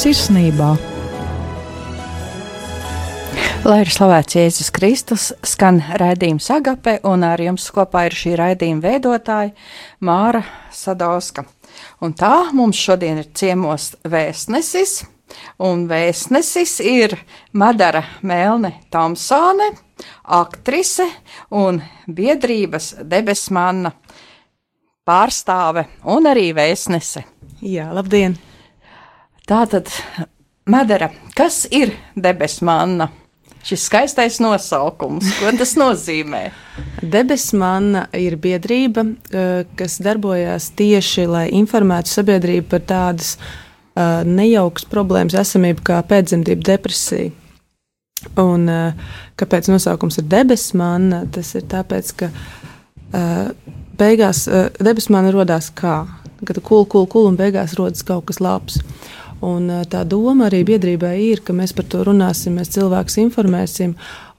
Sirsnībā. Lai ir slavēts Jēzus Kristus, skan raidījums Agape, un ar jums kopā ir šī raidījuma veidotāja Māra Sadauska. Un tā mums šodien ir ciemos vēstnesis, un vēstnesis ir Madara Melne Tomsone, aktrise un biedrības debesmanna pārstāve un arī vēstnese. Jā, labdien! Tātad, Madara, kas ir debesmanna? Šis skaistais nosaukums, ko tas nozīmē? Debesmanna ir biedrība, eh, kas darbojas tieši, lai informētu sabiedrību par tādas uh, nejaukas problēmas esamību kā pēcdzemdību depresija. Un uh, kāpēc nosaukums ir debesmanna? Tas ir tāpēc, ka beigās debesmāna radās kā, kad kul, kul, kul un beigās rodas kaut kas labs. Un tā doma arī biedrībai ir, ka mēs par to runāsim, mēs cilvēkus informēsim,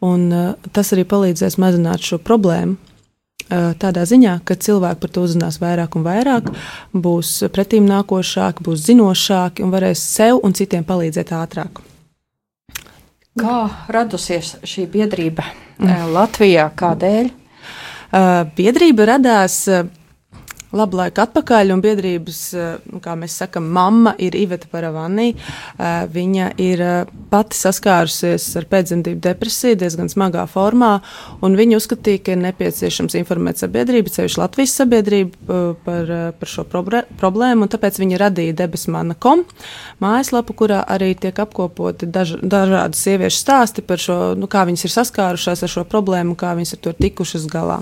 un tas arī palīdzēs mazināt šo problēmu. Tādā ziņā, ka cilvēki par to uzzinās vairāk un vairāk, būs pretīm nākošāki, būs zinošāki un varēs sev un citiem palīdzēt ātrāk. Kā radusies šī biedrība Latvijā? Kādēļ? Biedrība radās labu laiku atpakaļ, un biedrības, uh, nu, kā mēs sakam, mamma ir Iveta Paravanī. Viņa ir pati saskārusies ar pēcdzemdību depresiju diezgan smagā formā, un viņa uzskatīja, ka ir nepieciešams informēt sabiedrību, ceļš Latvijas sabiedrību par, par šo problēmu, un tāpēc viņa radīja debesmana.com mājaslapu, kurā arī tiek apkopoti daž, dažādi sieviešu stāsti par šo, nu, kā viņas ir saskārušās ar šo problēmu, kā viņas ar to tikušas galā.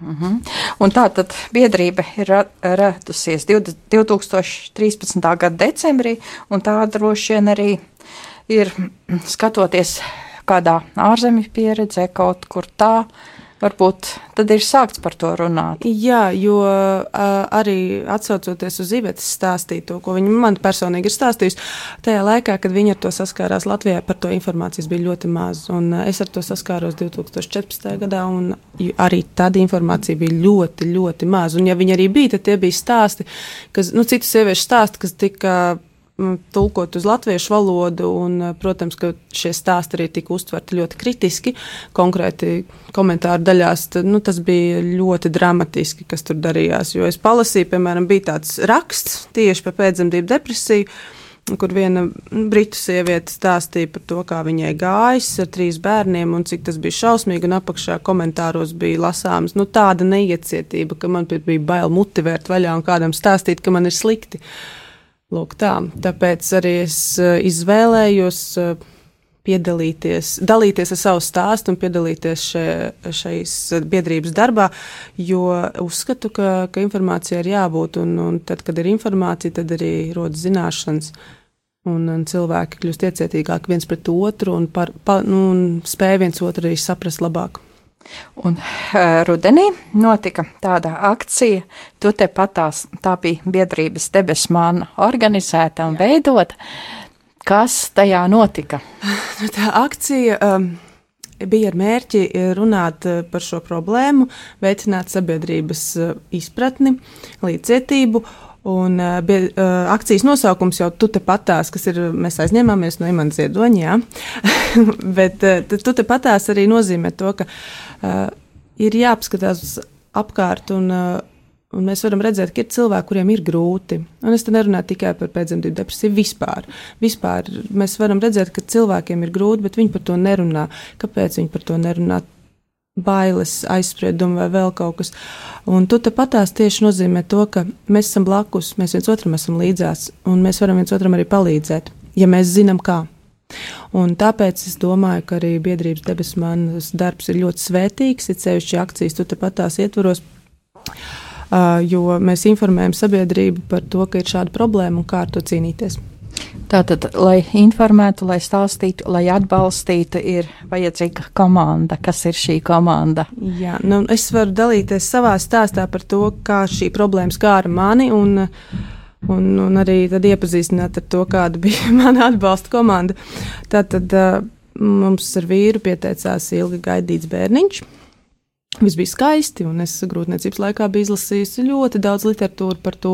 Uh -huh. Un tā tad biedrība ir radusies 2013. gada decembrī, un tā droši vien arī ir skatoties kādā ārzemju pieredzē kaut kur tā, varbūt tad ir sākts par to runāt. Jā, jo uh, arī atsaucoties uz Ivetas stāstīto, ko viņa man personīgi ir stāstījusi, tajā laikā, kad viņa ar to saskārās Latvijā, par to informācijas bija ļoti maz. Un uh, es ar to saskāros 2014. gadā, un arī tad informācija bija ļoti, ļoti maz. Un ja viņa arī bija, tad tie bija stāsti, kas, nu, citu sieviešu stāsti, kas tika tulkot uz latviešu valodu, un, protams, ka šie stāsti arī tika uztverti ļoti kritiski. Konkrēti komentāru daļās tad, nu, tas bija ļoti dramatiski, kas tur darījās. Jo es palasīju, piemēram, bija tāds raksts tieši par pēcdzemdību depresiju. Kur viena britu sieviete stāstīja par to, kā viņai gājis ar trīs bērniem, un cik tas bija šausmīgi. Apakšā komentāros bija lasāms nu, tāda neiecietība, ka man bija bail mutivērt vaļā un kādam stāstīt, ka man ir slikti. Uh, Lūk, tā. Tāpēc arī es eh, izvēlējos eh, piedalīties, dalīties ar savu stāstu un piedalīties še, šais biedrības darbā, jo uzskatu, ka, ka informācija ir jābūt, un, un tad, kad ir informācija, tad arī rodas zināšanas. Un, un cilvēki kļūst iecietīgāki viens pret otru un, par, pa, nu, un spēj viens otru arī saprast labāk. Un uh, rudenī notika tāda akcija, tu te patās, tā bija biedrības debesmāna organizēta un veidota. Kas tajā notika? Nu, tā akcija um, bija ar mērķi runāt par šo problēmu, veicināt sabiedrības izpratni, līdzcietību Un uh, bija, uh, akcijas nosaukums jau tu patās, kas ir, mēs aizņēmāmies no Imants Ziedoņa. Bet uh, tu te patās arī nozīmē to, ka uh, ir jāapskatās apkārt un, uh, un mēs varam redzēt, ka ir cilvēki, kuriem ir grūti. Un es te nerunāju tikai par pēcdzemdību depresiju, vispār. vispār. Mēs varam redzēt, ka cilvēkiem ir grūti, bet viņi par to nerunā. Kāpēc viņi par to nerunā? Bailes, aizspriedumi vai vēl kaut kas. Un tu patās tieši nozīmē to, ka mēs esam blakus, mēs viens otram esam līdzās, un mēs varam viens otram arī palīdzēt, ja mēs zinām, kā. Un tāpēc es domāju, ka arī biedrības debesu manas darbs ir ļoti svētīgs, ir sevišķi akcijas, tu patās ietvaros. Jo mēs informējam sabiedrību par to, ka ir šāda problēma un kā ar to cīnīties. Tātad, lai informētu, lai stāstītu, lai atbalstītu, ir vajadzīga komanda. Kas ir šī komanda? Jā, nu, es varu dalīties savā stāstā par to, kā šī problēma skāra mani. Un, un, un arī iepazīstināt ar to, kāda bija mana atbalsta komanda. Tātad mums ar vīru pieteicās ilgi gaidīts bērniņš. Viss bija skaisti, un es grūtniecības laikā biju izlasījusi ļoti daudz literatūru par to,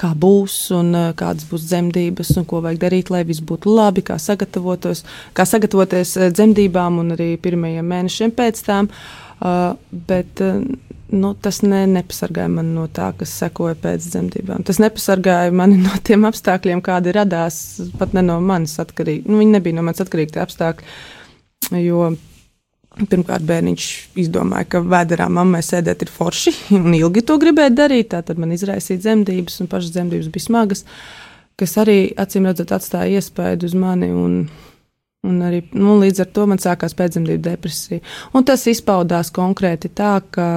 kā būs un uh, kādas būs dzemdības, un ko vajag darīt, lai viss būtu labi, kā kā sagatavoties uh, dzemdībām un arī pirmajiem mēnešiem pēc tām. Uh, bet uh, nu, tas ne, nepasargāja mani no tā, kas sekoja pēc dzemdībām. Tas nepasargāja mani no tiem apstākļiem, kādi radās pat ne no manis atkarīgi. Nu, viņi nebija no manis atkarīgi tie apstākļi. Jo Pirmkārt, bērniņš izdomāja, ka vēderā mammai sēdēt ir forši, un ilgi to gribēja darīt. Tad man izraisīja dzemdības, un pašas dzemdības bija smagas, kas arī, acīm redzot, atstāja iespaidu uz mani. Un, un arī, nu, līdz ar to man sākās pēcdzemdību depresija. Un tas izpaudās konkrēti tā, ka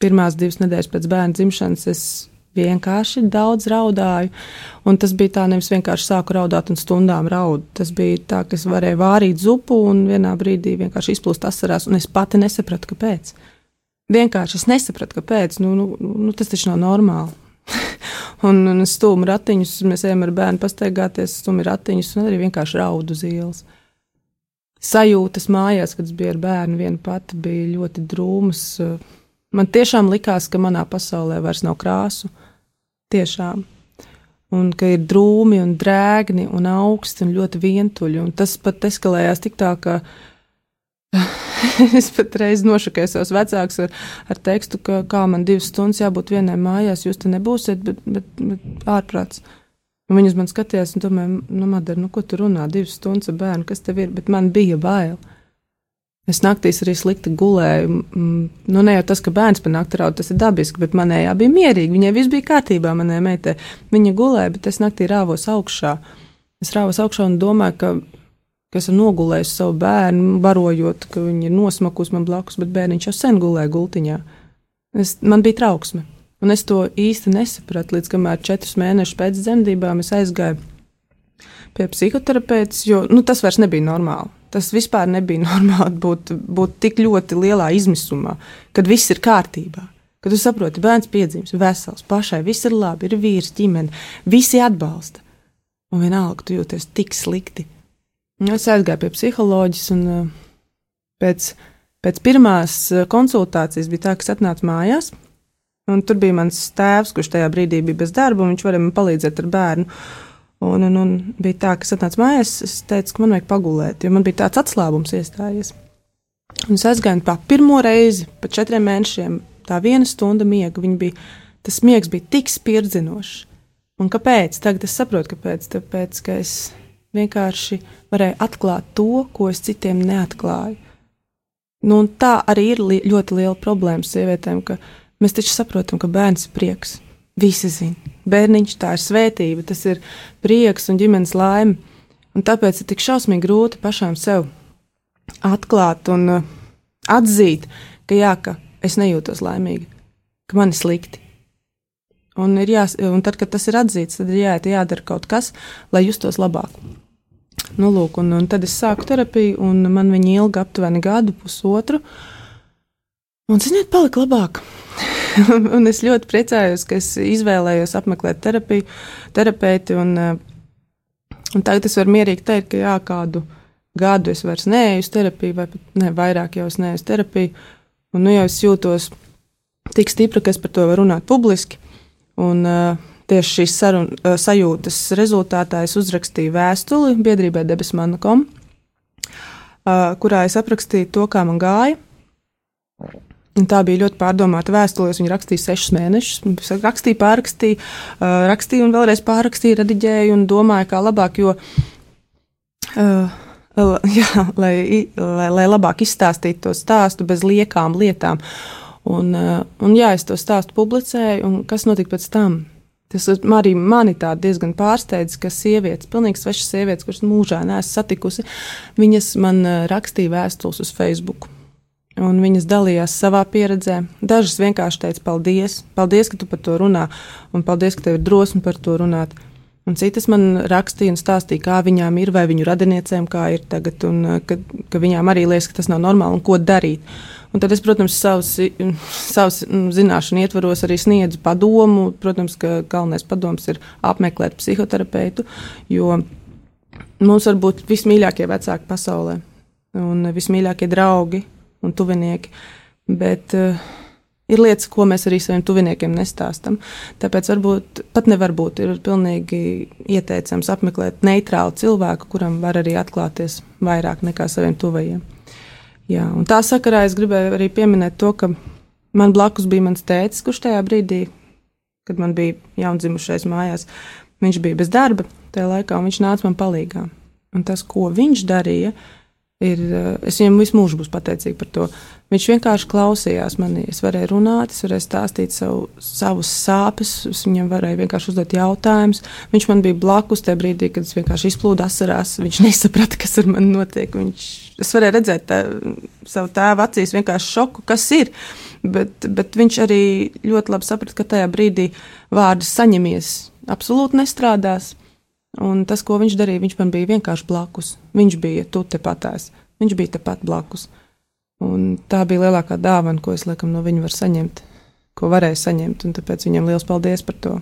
pirmās divas nedēļas pēc bērna dzimšanas es vienkārši daudz raudāju. Un tas bija tā, nevis vienkārši sāku raudāt un stundām raudu. Tas bija tā, ka es varēju vārīt zupu un vienā brīdī vienkārši izplūst asarās, un es pati nesapratu, kāpēc. Vienkārši es nesapratu, kāpēc. Nu, nu, nu, tas taču nav normāli. un, un es stūmu ratiņus, mēs ejam ar bērnu pastaigāties, stūmu ratiņus un arī vienkārši raudu uz ielas. Sajūtas mājās, kad es biju ar bērnu, viena pati bija ļoti drūmas. Man tiešām likās, ka manā pasaulē vairs nav krāsu. Tiešām. Un ka ir drūmi un drēgni un augsti un ļoti vientuļi. Un tas pat eskalējās tik tā, ka es pat reiz nošakēju savus vecākus ar, ar tekstu, ka kā man divas stundas jābūt vienai mājās, jūs te nebūsiet, bet, bet, bet ārprāts. Un viņas man skatījās un domāja, nu, Madara, nu, ko tu runā, divas stundas ar bērnu, kas tev ir, bet man bija bail. Es naktīs arī slikti gulēju. Nu, ne jau tas, ka bērns par nakti raud, tas ir dabiski, bet manējā bija mierīgi. Viņai viss bija kārtībā, manai meitai. Viņa gulēja, bet es naktī rāvos augšā. Es rāvos augšā un domāju, ka, ka esmu nogulējis savu bērnu, barojot, ka viņa ir nosmakusi man blakus, bet bērniņš jau sen gulēja gultiņā. Es, man bija trauksme. Un es to īsti nesapratu, līdz kamēr četrus mēnešus pēc dzemdībām es aizgāju pie psihoterapeita, jo nu, tas vairs nebija normāli. Tas vispār nebija normāli būt, būt tik ļoti lielā izmisumā, kad viss ir kārtībā. Kad tu saproti, bērns piedzimis, vesels, pašai viss ir labi, ir vīrs, ģimene, visi atbalsta. Un vienalga, tu jūties tik slikti. Nu, es aizgāju pie psiholoģijas, un uh, pēc, pēc pirmās uh, konsultācijas bija tā, ka es atnācu mājās, tur bija mans tēvs, kurš tajā brīdī bija bez darba, un viņš varēja man palīdzēt ar bērnu. Un, un, un bija tā, ka es atnācu mājās, es teicu, ka man vajag pagulēt, jo man bija tāds atslābums iestājies. Un es aizgāju pa pirmo reizi, pēc četriem mēnešiem, tā viena stunda miega, bija, tas miegs bija tik spirdzinošs. Un kāpēc? Tagad es saprotu, kāpēc. Tāpēc, ka es vienkārši varēju atklāt to, ko es citiem neatklāju. Nu, tā arī ir li ļoti liela problēma sievietēm, ka mēs taču saprotam, ka bērns ir prieks. Visi zina bērniņš, tā ir svētība, tas ir prieks un ģimenes laime. Un tāpēc ir tik šausmīgi grūti pašām sev atklāt un uh, atzīt, ka jā, ka es nejūtos laimīgi, ka man ir slikti. Un, ir jās, un tad, kad tas ir atzīts, tad ir jāiet, jādara kaut kas, lai justos labāk. Nu, lūk, un, un tad es sāku terapiju, un man viņa ilga aptuveni gadu, pusotru. Un, ziniet, palika labāk. un es ļoti priecājos, ka es izvēlējos apmeklēt terapiju, terapeiti. Un, eh, un tagad es varu mierīgi teikt, ka jā, kādu gadu es vairs neeju uz terapiju, vai pat ne, vairāk jau es neeju uz terapiju. Un nu jau es jūtos tik stipri, ka es par to varu runāt publiski. Un, uh, tieši šīs sarun, uh, sajūtas rezultātā es uzrakstīju vēstuli biedrībai Debesmana.com, uh, kurā es aprakstīju to, kā man gāja. Un tā bija ļoti pārdomāta vēstule. Viņa rakstīja sešus mēnešus. Rakstīja, pārrakstīja, rakstīja un vēlreiz pārrakstīja, rediģēja un domāja, kā labāk. Jo, uh, jā, lai, lai, lai labāk izstāstītu to stāstu bez liekām lietām. Un, un jā, es to stāstu publicēju, un kas notika pēc tam? Tas arī mani diezgan pārsteidz, ka sievietes, pilnīgi svešas sievietes, kuras mūžā neesmu satikusi, viņas man rakstīja vēstules uz Facebook un viņas dalījās savā pieredzē. Dažas vienkārši teica, paldies, paldies, ka tu par to runā, un paldies, ka tev ir drosme par to runāt. Un citas man rakstīja un stāstīja, kā viņām ir, vai viņu radiniecēm kā ir tagad, un uh, ka, ka viņām arī liekas, ka tas nav normāli un ko darīt. Un tad es, protams, savus, savus zināšanu ietvaros arī sniedzu padomu. Protams, ka galvenais padoms ir apmeklēt psihoterapeitu, jo mums var būt vismīļākie vecāki pasaulē un vismīļākie draugi, un tuvinieki. Bet uh, ir lietas, ko mēs arī saviem tuviniekiem nestāstam. Tāpēc varbūt pat nevar būt. Pilnīgi ieteicams apmeklēt neitrālu cilvēku, kuram var arī atklāties vairāk nekā saviem tuvajiem. Jā, un tā sakarā es gribēju arī pieminēt to, ka man blakus bija mans tēcis, kurš tajā brīdī, kad man bija jaundzimušais mājās, viņš bija bez darba tajā laikā, un viņš nāca man palīgā. Un tas, ko viņš darīja, ir, es viņam visu mūžu būšu pateicīga par to. Viņš vienkārši klausījās manī. Es varēju runāt, es varēju stāstīt savu, savus sāpes, es viņam varēju vienkārši uzdot jautājumus. Viņš man bija blakus tajā brīdī, kad es vienkārši izplūdu asarās. Viņš nesaprata, kas ar mani notiek. Viņš, es varēju redzēt tā, savu tēvu acīs vienkārši šoku, kas ir. Bet, bet viņš arī ļoti labi saprata, ka tajā brīdī vārds saņemies absolūti nestrādās. Un tas, ko viņš darīja, viņš man bija vienkārši blakus. Viņš bija tu tepatās, viņš bija tepat blakus. Un tā bija lielākā dāvana, ko es laikam no viņa varu saņemt, ko varēju saņemt. Un tāpēc viņam liels paldies par to.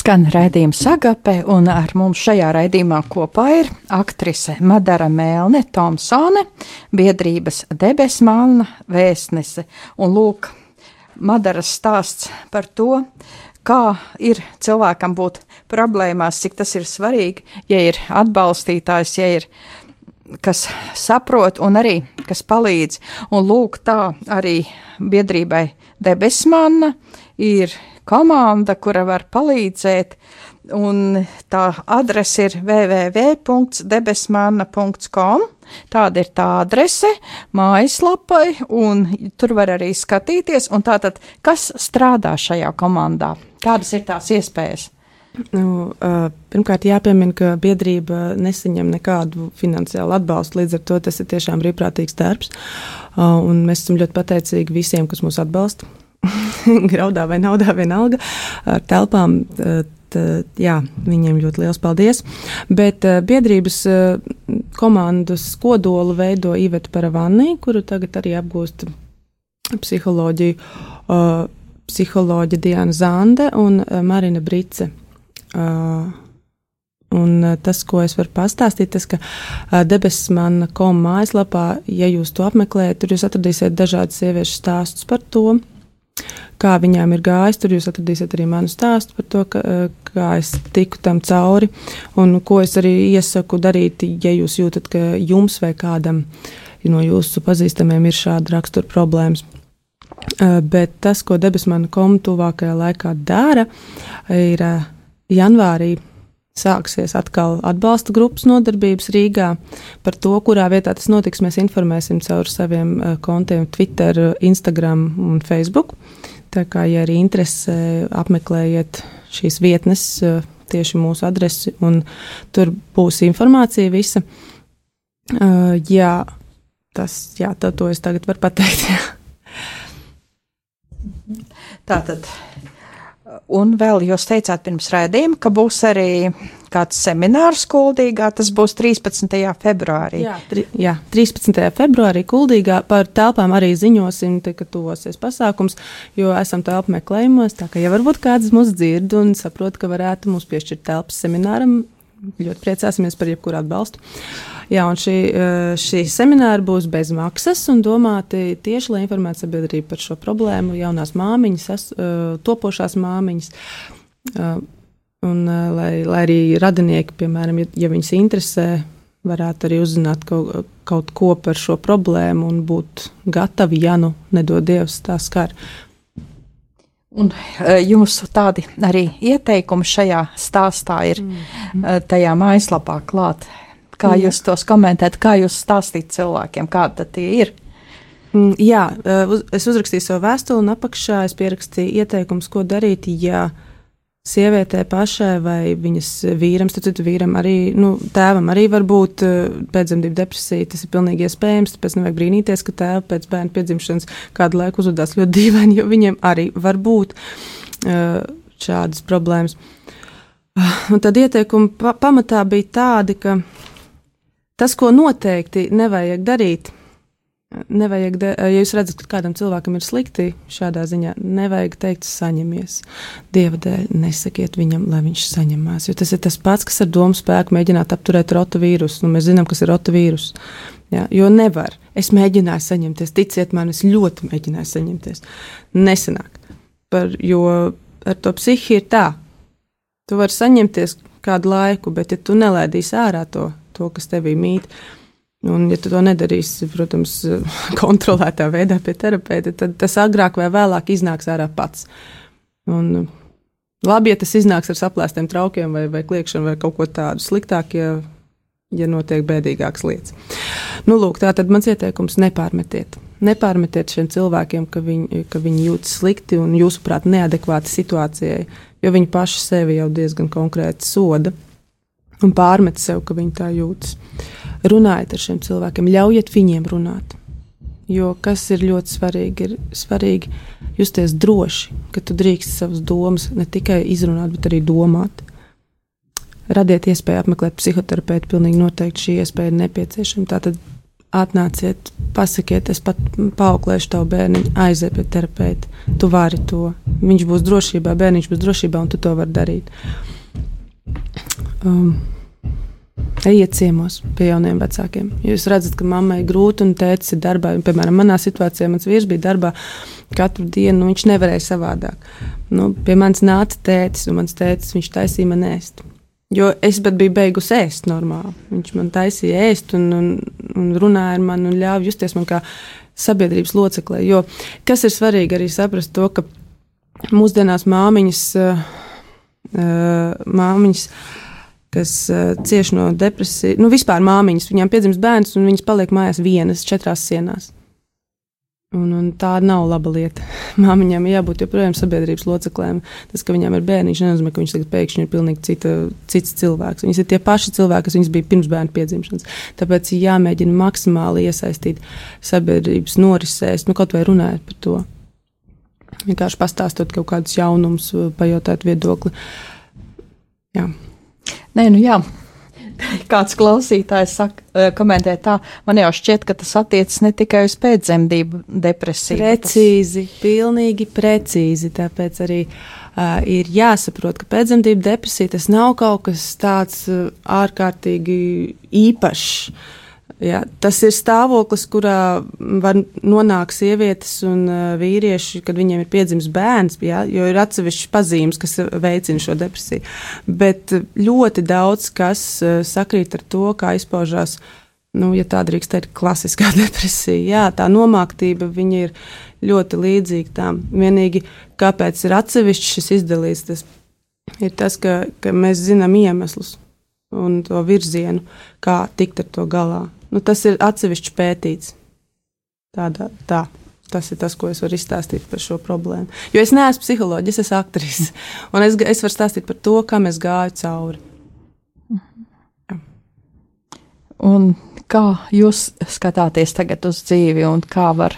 Skan raidījuma sagape, un ar mums šajā raidījumā kopā ir aktrise Madara Mēlne Tomsone, biedrības debesmalna vēstnese. Un lūk, Madaras stāsts par to, kā ir cilvēkam būt problēmās, cik tas ir svarīgi, ja ir atbalstītājs, ja ir kas saprot un arī kas palīdz. Un lūk, tā arī biedrībai debesmanna ir komanda, kura var palīdzēt. Un tā adrese ir www.debesmana.com. Tāda ir tā adrese mājaslapai, un tur var arī skatīties. Un tātad, kas strādā šajā komandā? Kādas ir tās iespējas? Nu, pirmkārt, jāpiemina, ka biedrība nesaņem nekādu finansiālu atbalstu. Līdz ar to tas ir tiešām brīvprātīgs darbs. Mēs esam ļoti pateicīgi visiem, kas mūs atbalsta. graudā vai naudā, vienalga ar telpām. Tad, jā, viņiem ļoti liels paldies. Bet uh, biedrības uh, komandas kodolu veido Iveta Paravani, kuru tagad arī apgūst psiholoģiju, uh, psiholoģija Diana Zande un Marina Brice. Un tas, ko es varu pastāstīt, tas, ka debesmana.com mājaslapā, ja jūs to apmeklējat, tur jūs atradīsiet dažādas sieviešu stāstus par to, kā viņām ir gājis. Tur jūs atradīsiet arī manu stāstu par to, ka, eh, kā es tiku tam cauri un ko es arī iesaku darīt, ja jūs jūtat, ka jums vai kādam no jūsu pazīstamiem ir šāda rakstura problēmas. Eh, bet tas, ko debesmana komu tuvākajā laikā dara, ir eh, janvārī sāksies atkal atbalsta grupas nodarbības Rīgā. Par to, kurā vietā tas notiks, mēs informēsim caur saviem kontiem Twitter, Instagram un Facebook. Tā kā, ja arī interesē, apmeklējiet šīs vietnes, eh, tieši mūsu adresi, un tur būs informācija visa. Uh, jā, tas, jā, tā, to es tagad varu pateikt. Jā. Tātad, un vēl jūs teicāt pirms raidījuma, ka būs arī kāds seminārs Kuldīgā, tas būs 13. februārī. Jā, tri, jā 13. februārī Kuldīgā par telpām arī ziņosim, te, ka tuvosies pasākums, jo esam telpu meklējumos, tā ka ja varbūt kāds mūs dzird un saprot, ka varētu mums piešķirt telpas semināram, ļoti priecāsimies par jebkuru atbalstu. Jā, un šī, eh, šī semināra būs bez maksas un domāti tieši, lai informētu sabiedrību par šo problēmu, jaunās māmiņas, eh, topošās māmiņas. Eh, un lai, lai arī radinieki, piemēram, ja, ja viņus interesē, varētu arī uzzināt kaut, kaut ko par šo problēmu un būt gatavi, ja nu nedod Dievs tā skar. Un jūsu tādi arī ieteikumi šajā stāstā ir mm. tajā mājaslapā klāt. Kā Jā. jūs tos komentējat, kā jūs stāstīt cilvēkiem, kāda tie ir? Mm, jā, es uzrakstīju savu vēstuli, un apakšā es pierakstīju ieteikumus, ko darīt, ja sievietē pašai vai viņas vīram, tad citu vīram arī, nu, tēvam arī var būt pēcdzemdību depresija. Tas ir pilnīgi iespējams, tāpēc nevajag brīnīties, ka tēva pēc bērna piedzimšanas kādu laiku uzvedās ļoti dīvaini, jo viņiem arī var būt šādas problēmas. Un tad ieteikumi pa pamatā bija tādi, ka Tas, ko noteikti nevajag darīt, nevajag, da ja jūs redzat, ka kādam cilvēkam ir slikti šādā ziņā, nevajag teikt, saņemies. Dieva dēļ nesakiet viņam, lai viņš saņemās. Jo tas ir tas pats, kas ar domu spēku mēģināt apturēt rotovīrusu. Nu, mēs zinām, kas ir rotovīrus. Ja, jo nevar. Es mēģināju saņemties, ticiet man, es ļoti mēģināju saņemties. Nesanāk. Par, jo ar to psihi ir tā. Tu vari saņemties kādu laiku, bet ja tu nelaidīsi ārā to to, kas tevī mīt. Un, ja tu to nedarīsi, protams, kontrolētā veidā pie terapeita, tad tas agrāk vai vēlāk iznāks ārā pats. Un, labi, ja tas iznāks ar saplēstiem traukiem vai, vai kliekšanu vai kaut ko tādu sliktāk, ja, ja notiek bēdīgākas lietas. Nu, lūk, tā tad mans ieteikums nepārmetiet. Nepārmetiet šiem cilvēkiem, ka viņi, ka viņi jūtas slikti un, jūsuprāt, neadekvāti situācijai, jo viņi paši sevi jau diezgan konkrēti soda un pārmet sev, ka viņi tā jūtas. Runājiet ar šiem cilvēkiem, ļaujiet viņiem runāt. Jo kas ir ļoti svarīgi, ir svarīgi justies droši, ka tu drīkst savas domas ne tikai izrunāt, bet arī domāt. Radiet iespēju apmeklēt psihoterapeitu, pilnīgi noteikti šī iespēja ir nepieciešama. Tātad atnāciet, pasakiet, es pat paauklēšu tavu bērnu, aiziet pie terapeita. Tu vari to. Viņš būs drošībā, bērniņš būs drošībā, un tu to vari darīt um, ejiet ciemos pie jauniem vecākiem. Jūs redzat, ka mammai ir grūti un tēcis ir darbā. Piemēram, manā situācijā mans vīrs bija darbā katru dienu, nu, viņš nevarēja savādāk. Nu, pie manis nāca tēcis, un mans tēcis viņš taisīja man ēst. Jo es biju beigusi ēst normāli. Viņš man taisīja ēst un, un, un runāja ar mani un ļāva justies man kā sabiedrības loceklē. Jo kas ir svarīgi arī saprast to, ka mūsdienās māmiņas, uh, māmiņas kas cieš no depresijas, nu, vispār māmiņas. Viņām piedzimst bērns, un viņas paliek mājās vienas, četrās sienās. Un, un tā nav laba lieta. Māmiņām ir jābūt joprojām sabiedrības loceklēm. Tas, ka viņām ir bērniņš, nenozīmē, ka viņš tagad pēkšņi ir pilnīgi cita, cits cilvēks. Viņas ir tie paši cilvēki, kas viņas bija pirms bērna piedzimšanas. Tāpēc jāmēģina maksimāli iesaistīt sabiedrības norisēs, nu, kaut vai runājot par to. Vienkārši pastāstot kaut kādus jaunumus, pajautāt viedokli. Jā. Nē, nu jā. Kāds klausītājs saka, eh, komentē tā, man jau šķiet, ka tas attiecas ne tikai uz pēcdzemdību depresiju. Precīzi, tas... pilnīgi precīzi. Tāpēc arī uh, ir jāsaprot, ka pēcdzemdību depresija tas nav kaut kas tāds uh, ārkārtīgi īpašs. Jā, tas ir stāvoklis, kurā var nonākt sievietes un vīrieši, kad viņiem ir piedzimis bērns, jā, jo ir atsevišķas pazīmes, kas veicina šo depresiju. Bet ļoti daudz kas sakrīt ar to, kā izpaužās, nu, ja tā drīkst teikt, klasiskā depresija. Jā, tā nomāktība ir ļoti līdzīga tām. Vienīgi kāpēc ir atsevišķi šis izdalīts, tas ir tas, ka, ka mēs zinām iemeslus un to virzienu, kā tikt ar to galā. Nu, tas ir atsevišķi pētīts. Tādā, tā. Tas ir tas, ko es varu izstāstīt par šo problēmu. Jo es neesmu psiholoģis, es esmu aktris. Un es, es varu stāstīt par to, kam es gāju cauri. Un kā jūs skatāties tagad uz dzīvi un kā var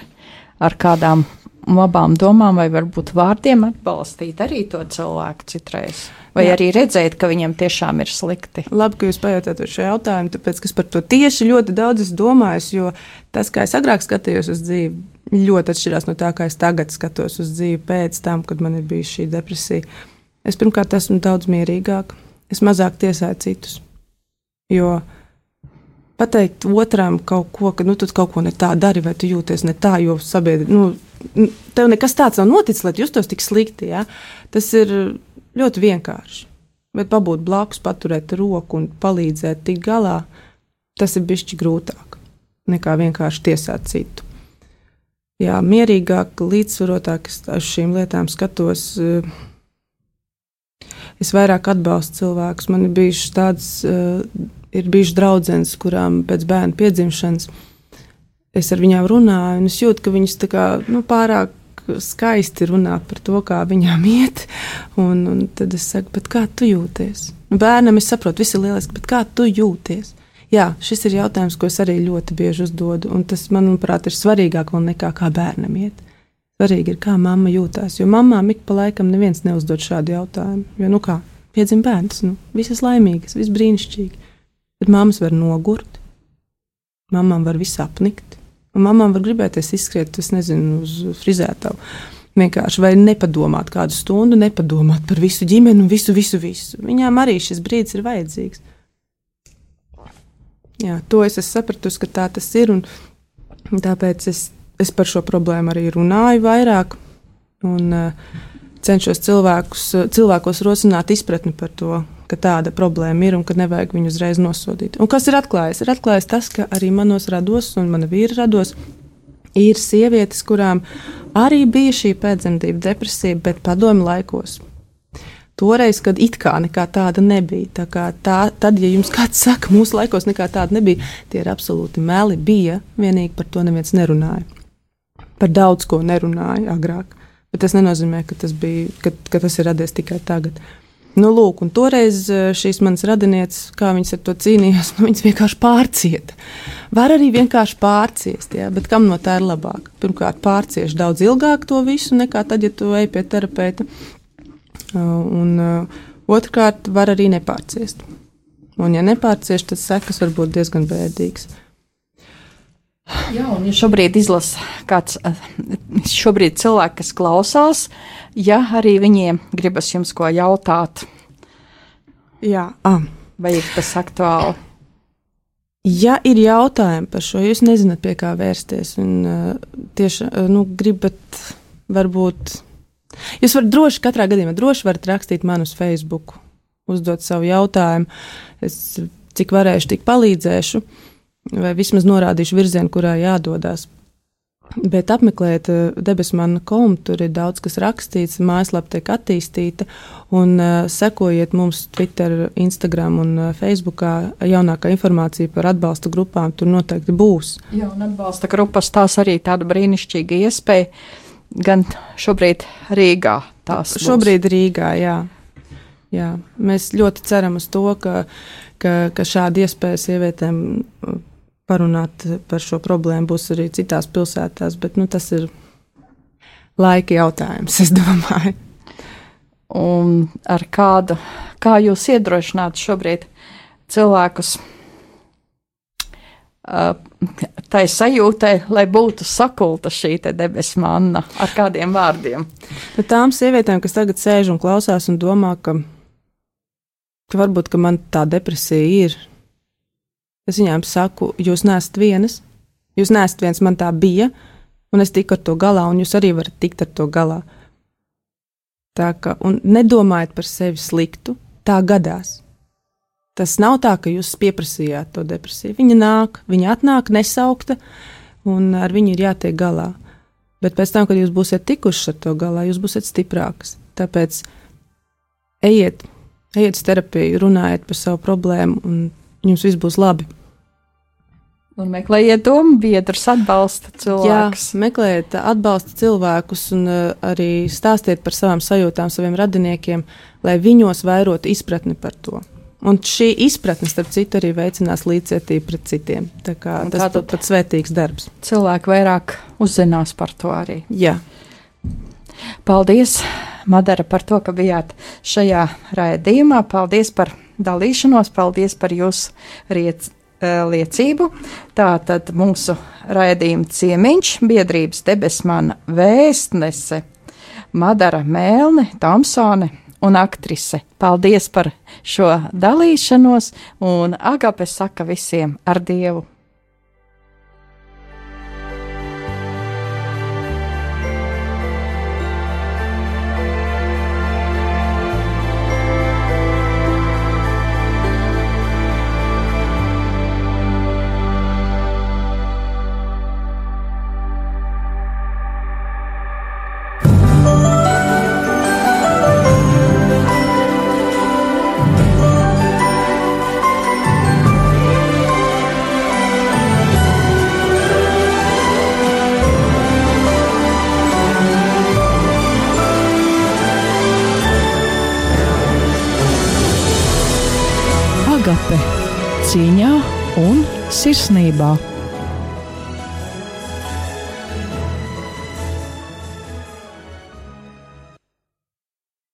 ar kādām labām domām vai varbūt vārdiem atbalstīt arī to cilvēku citreiz. Vai Jā. arī redzēt, ka viņam tiešām ir slikti? Labi, ka jūs pajautājat šo jautājumu, tāpēc, es par to tieši ļoti daudz domājis, jo tas, kā es agrāk skatījos uz dzīvi, ļoti atšķirās no tā, kā es tagad skatos uz dzīvi pēc tam, kad man ir bijusi šī depresija. Es pirmkārt esmu daudz mierīgāk, es mazāk tiesāju citus. Jo pateikt otram kaut ko, ka nu, tu kaut ko ne tā dari, vai tu jūties ne tā, jo sabiedrība, nu, tev nekas tāds nav noticis, lai justos tik slikti. Ja? Tas ir ļoti vienkārši. Bet pabūt blakus, paturēt roku un palīdzēt tikt galā, tas ir bijis grūtāk nekā vienkārši tiesāt citu. Jā, mierīgāk, līdzsvarotāk es šīm lietām skatos. Eh, es vairāk atbalstu cilvēkus. Man ir bijušas tādas, eh, ir bijušas draudzenes, kurām pēc bērna piedzimšanas es ar viņām runāju, un es jūtu, ka viņas kā, nu, pārāk skaisti runā par to, kā viņām iet. Un, un tad es saku, kā tu jūties? Bērnam es saprotu, viss ir lieliski, bet kā tu jūties? Jā, šis ir jautājums, ko es arī ļoti bieži uzdodu, un tas, manuprāt, ir svarīgāk nekā kā bērnam iet. Svarīgi ir, kā mamma jūtas, jo mamām ik pa laikam neviens neuzdod šādu jautājumu. Jo, nu kā, piedzim bērns, nu, visas laimīgas, viss brīnišķīgi. Bet mammas var nogurt, mamām var visu apnikt, mamām var gribēties izskriet, es nezinu, uz frizētavu. Vienkārši vai nepadomāt kādu stundu, nepadomāt par visu ģimeni un visu, visu, visu. Viņām arī šis brīdis ir vajadzīgs. Jā, to es esmu sapratusi, ka tā tas ir. Tāpēc es, es par šo problēmu arī runāju vairāk un uh, cenšos cilvēkus, cilvēkos rosināt izpratni par to, ka tāda problēma ir un ka nevajag viņu uzreiz nosodīt. Un kas ir atklājis? Ir atklājis tas, ka arī manos rados un mana vīra rados ir sievietes, kurām arī bija šī pēcdzemdību depresija, bet padomi laikos toreiz, kad it kā nekā tāda nebija. Tā kā tā, tad, ja jums kāds saka, mūsu laikos nekā tāda nebija, tie ir absolūti meli. Bija, vienīgi par to neviens nerunāja. Par daudz ko nerunāja agrāk. Bet tas nenozīmē, ka tas, bija, ka, ka tas ir radies tikai tagad. Nu, lūk, un toreiz eh, šīs manas radinieces, kā viņas ar to cīnījās, nu, viņas vienkārši pārcieta. Var arī vienkārši pārciest, ja? bet kam no tā ir labāk? Pirmkārt, pārciest daudz ilgāk to visu, nekā tad, ja tu ej pie terapeita. Uh, un uh, otrkārt, var arī nepārciest. Un, ja nepārciest, tad sekas var būt diezgan bēdīgas. Jā, un ja šobrīd izlasa kāds, uh, šobrīd cilvēki, kas klausās, ja arī viņiem gribas jums ko jautāt. Jā, ah. vai ir tas aktuāli? Ja ir jautājumi par šo, jūs nezināt, pie kā vērsties, un tieši nu, gribat varbūt Jūs varat droši, katrā gadījumā droši varat rakstīt man uz Facebook, uzdot savu jautājumu. Es cik varēšu, tik palīdzēšu, vai vismaz norādīšu virzienu, kurā jādodas. Bet apmeklējiet eh, debesmanu.com, tur ir daudz kas rakstīts, mājaslapa tiek attīstīta, un uh, sekojiet mums Twitter, Instagram un uh, Facebookā. Jaunākā informācija par atbalsta grupām tur noteikti būs. Jā, un atbalsta grupas tās arī tāda brīnišķīga iespēja gan šobrīd Rīgā. Tās šobrīd būs. Rīgā, jā. jā. Mēs ļoti ceram uz to, ka, ka, ka šāda iespēja sievietēm parunāt par šo problēmu būs arī citās pilsētās, bet nu, tas ir laika jautājums, es domāju. Un ar kādu, kā jūs iedrošināt šobrīd cilvēkus tai sajūtai, lai būtu sakulta šī debesu manna ar kādiem vārdiem. Bet tām sievietēm, kas tagad sēž un klausās un domā, ka, ka varbūt ka man tā depresija ir, es viņām saku, jūs neesat vienas, jūs neesat viens, man tā bija, un es tiku ar to galā, un jūs arī varat tikt ar to galā. Tā kā, nedomājiet par sevi sliktu, tā gadās. Tas nav tā, ka jūs pieprasījāt to depresiju. Viņa nāk, viņa atnāk nesaukta, un ar viņu ir jātiek galā. Bet pēc tam, kad jūs būsiet tikuši ar to galā, jūs būsiet stiprākas. Tāpēc ejiet, ejiet uz terapiju, runājiet par savu problēmu, un jums viss būs labi. Un meklējiet domu biedrus, atbalsta cilvēkus. Jā, meklējiet atbalsta cilvēkus un uh, arī stāstiet par savām sajūtām saviem radiniekiem, lai viņos vairotu izpratni par to. Un šī izpratne, starp citu, arī veicinās līdzcietību pret citiem. Tā kā, tas ir pat svētīgs darbs. Cilvēki vairāk uzzinās par to arī. Jā. Paldies, Madara, par to, ka bijāt šajā raidījumā. Paldies par dalīšanos, paldies par jūsu riec, eh, liecību. Tā tad mūsu raidījuma ciemiņš, biedrības debesmana vēstnese Madara Mēlne, Tomsone un aktrise. Paldies par šo dalīšanos, un Agape saka visiem ar Dievu! Agape cīņā un sirsnībā.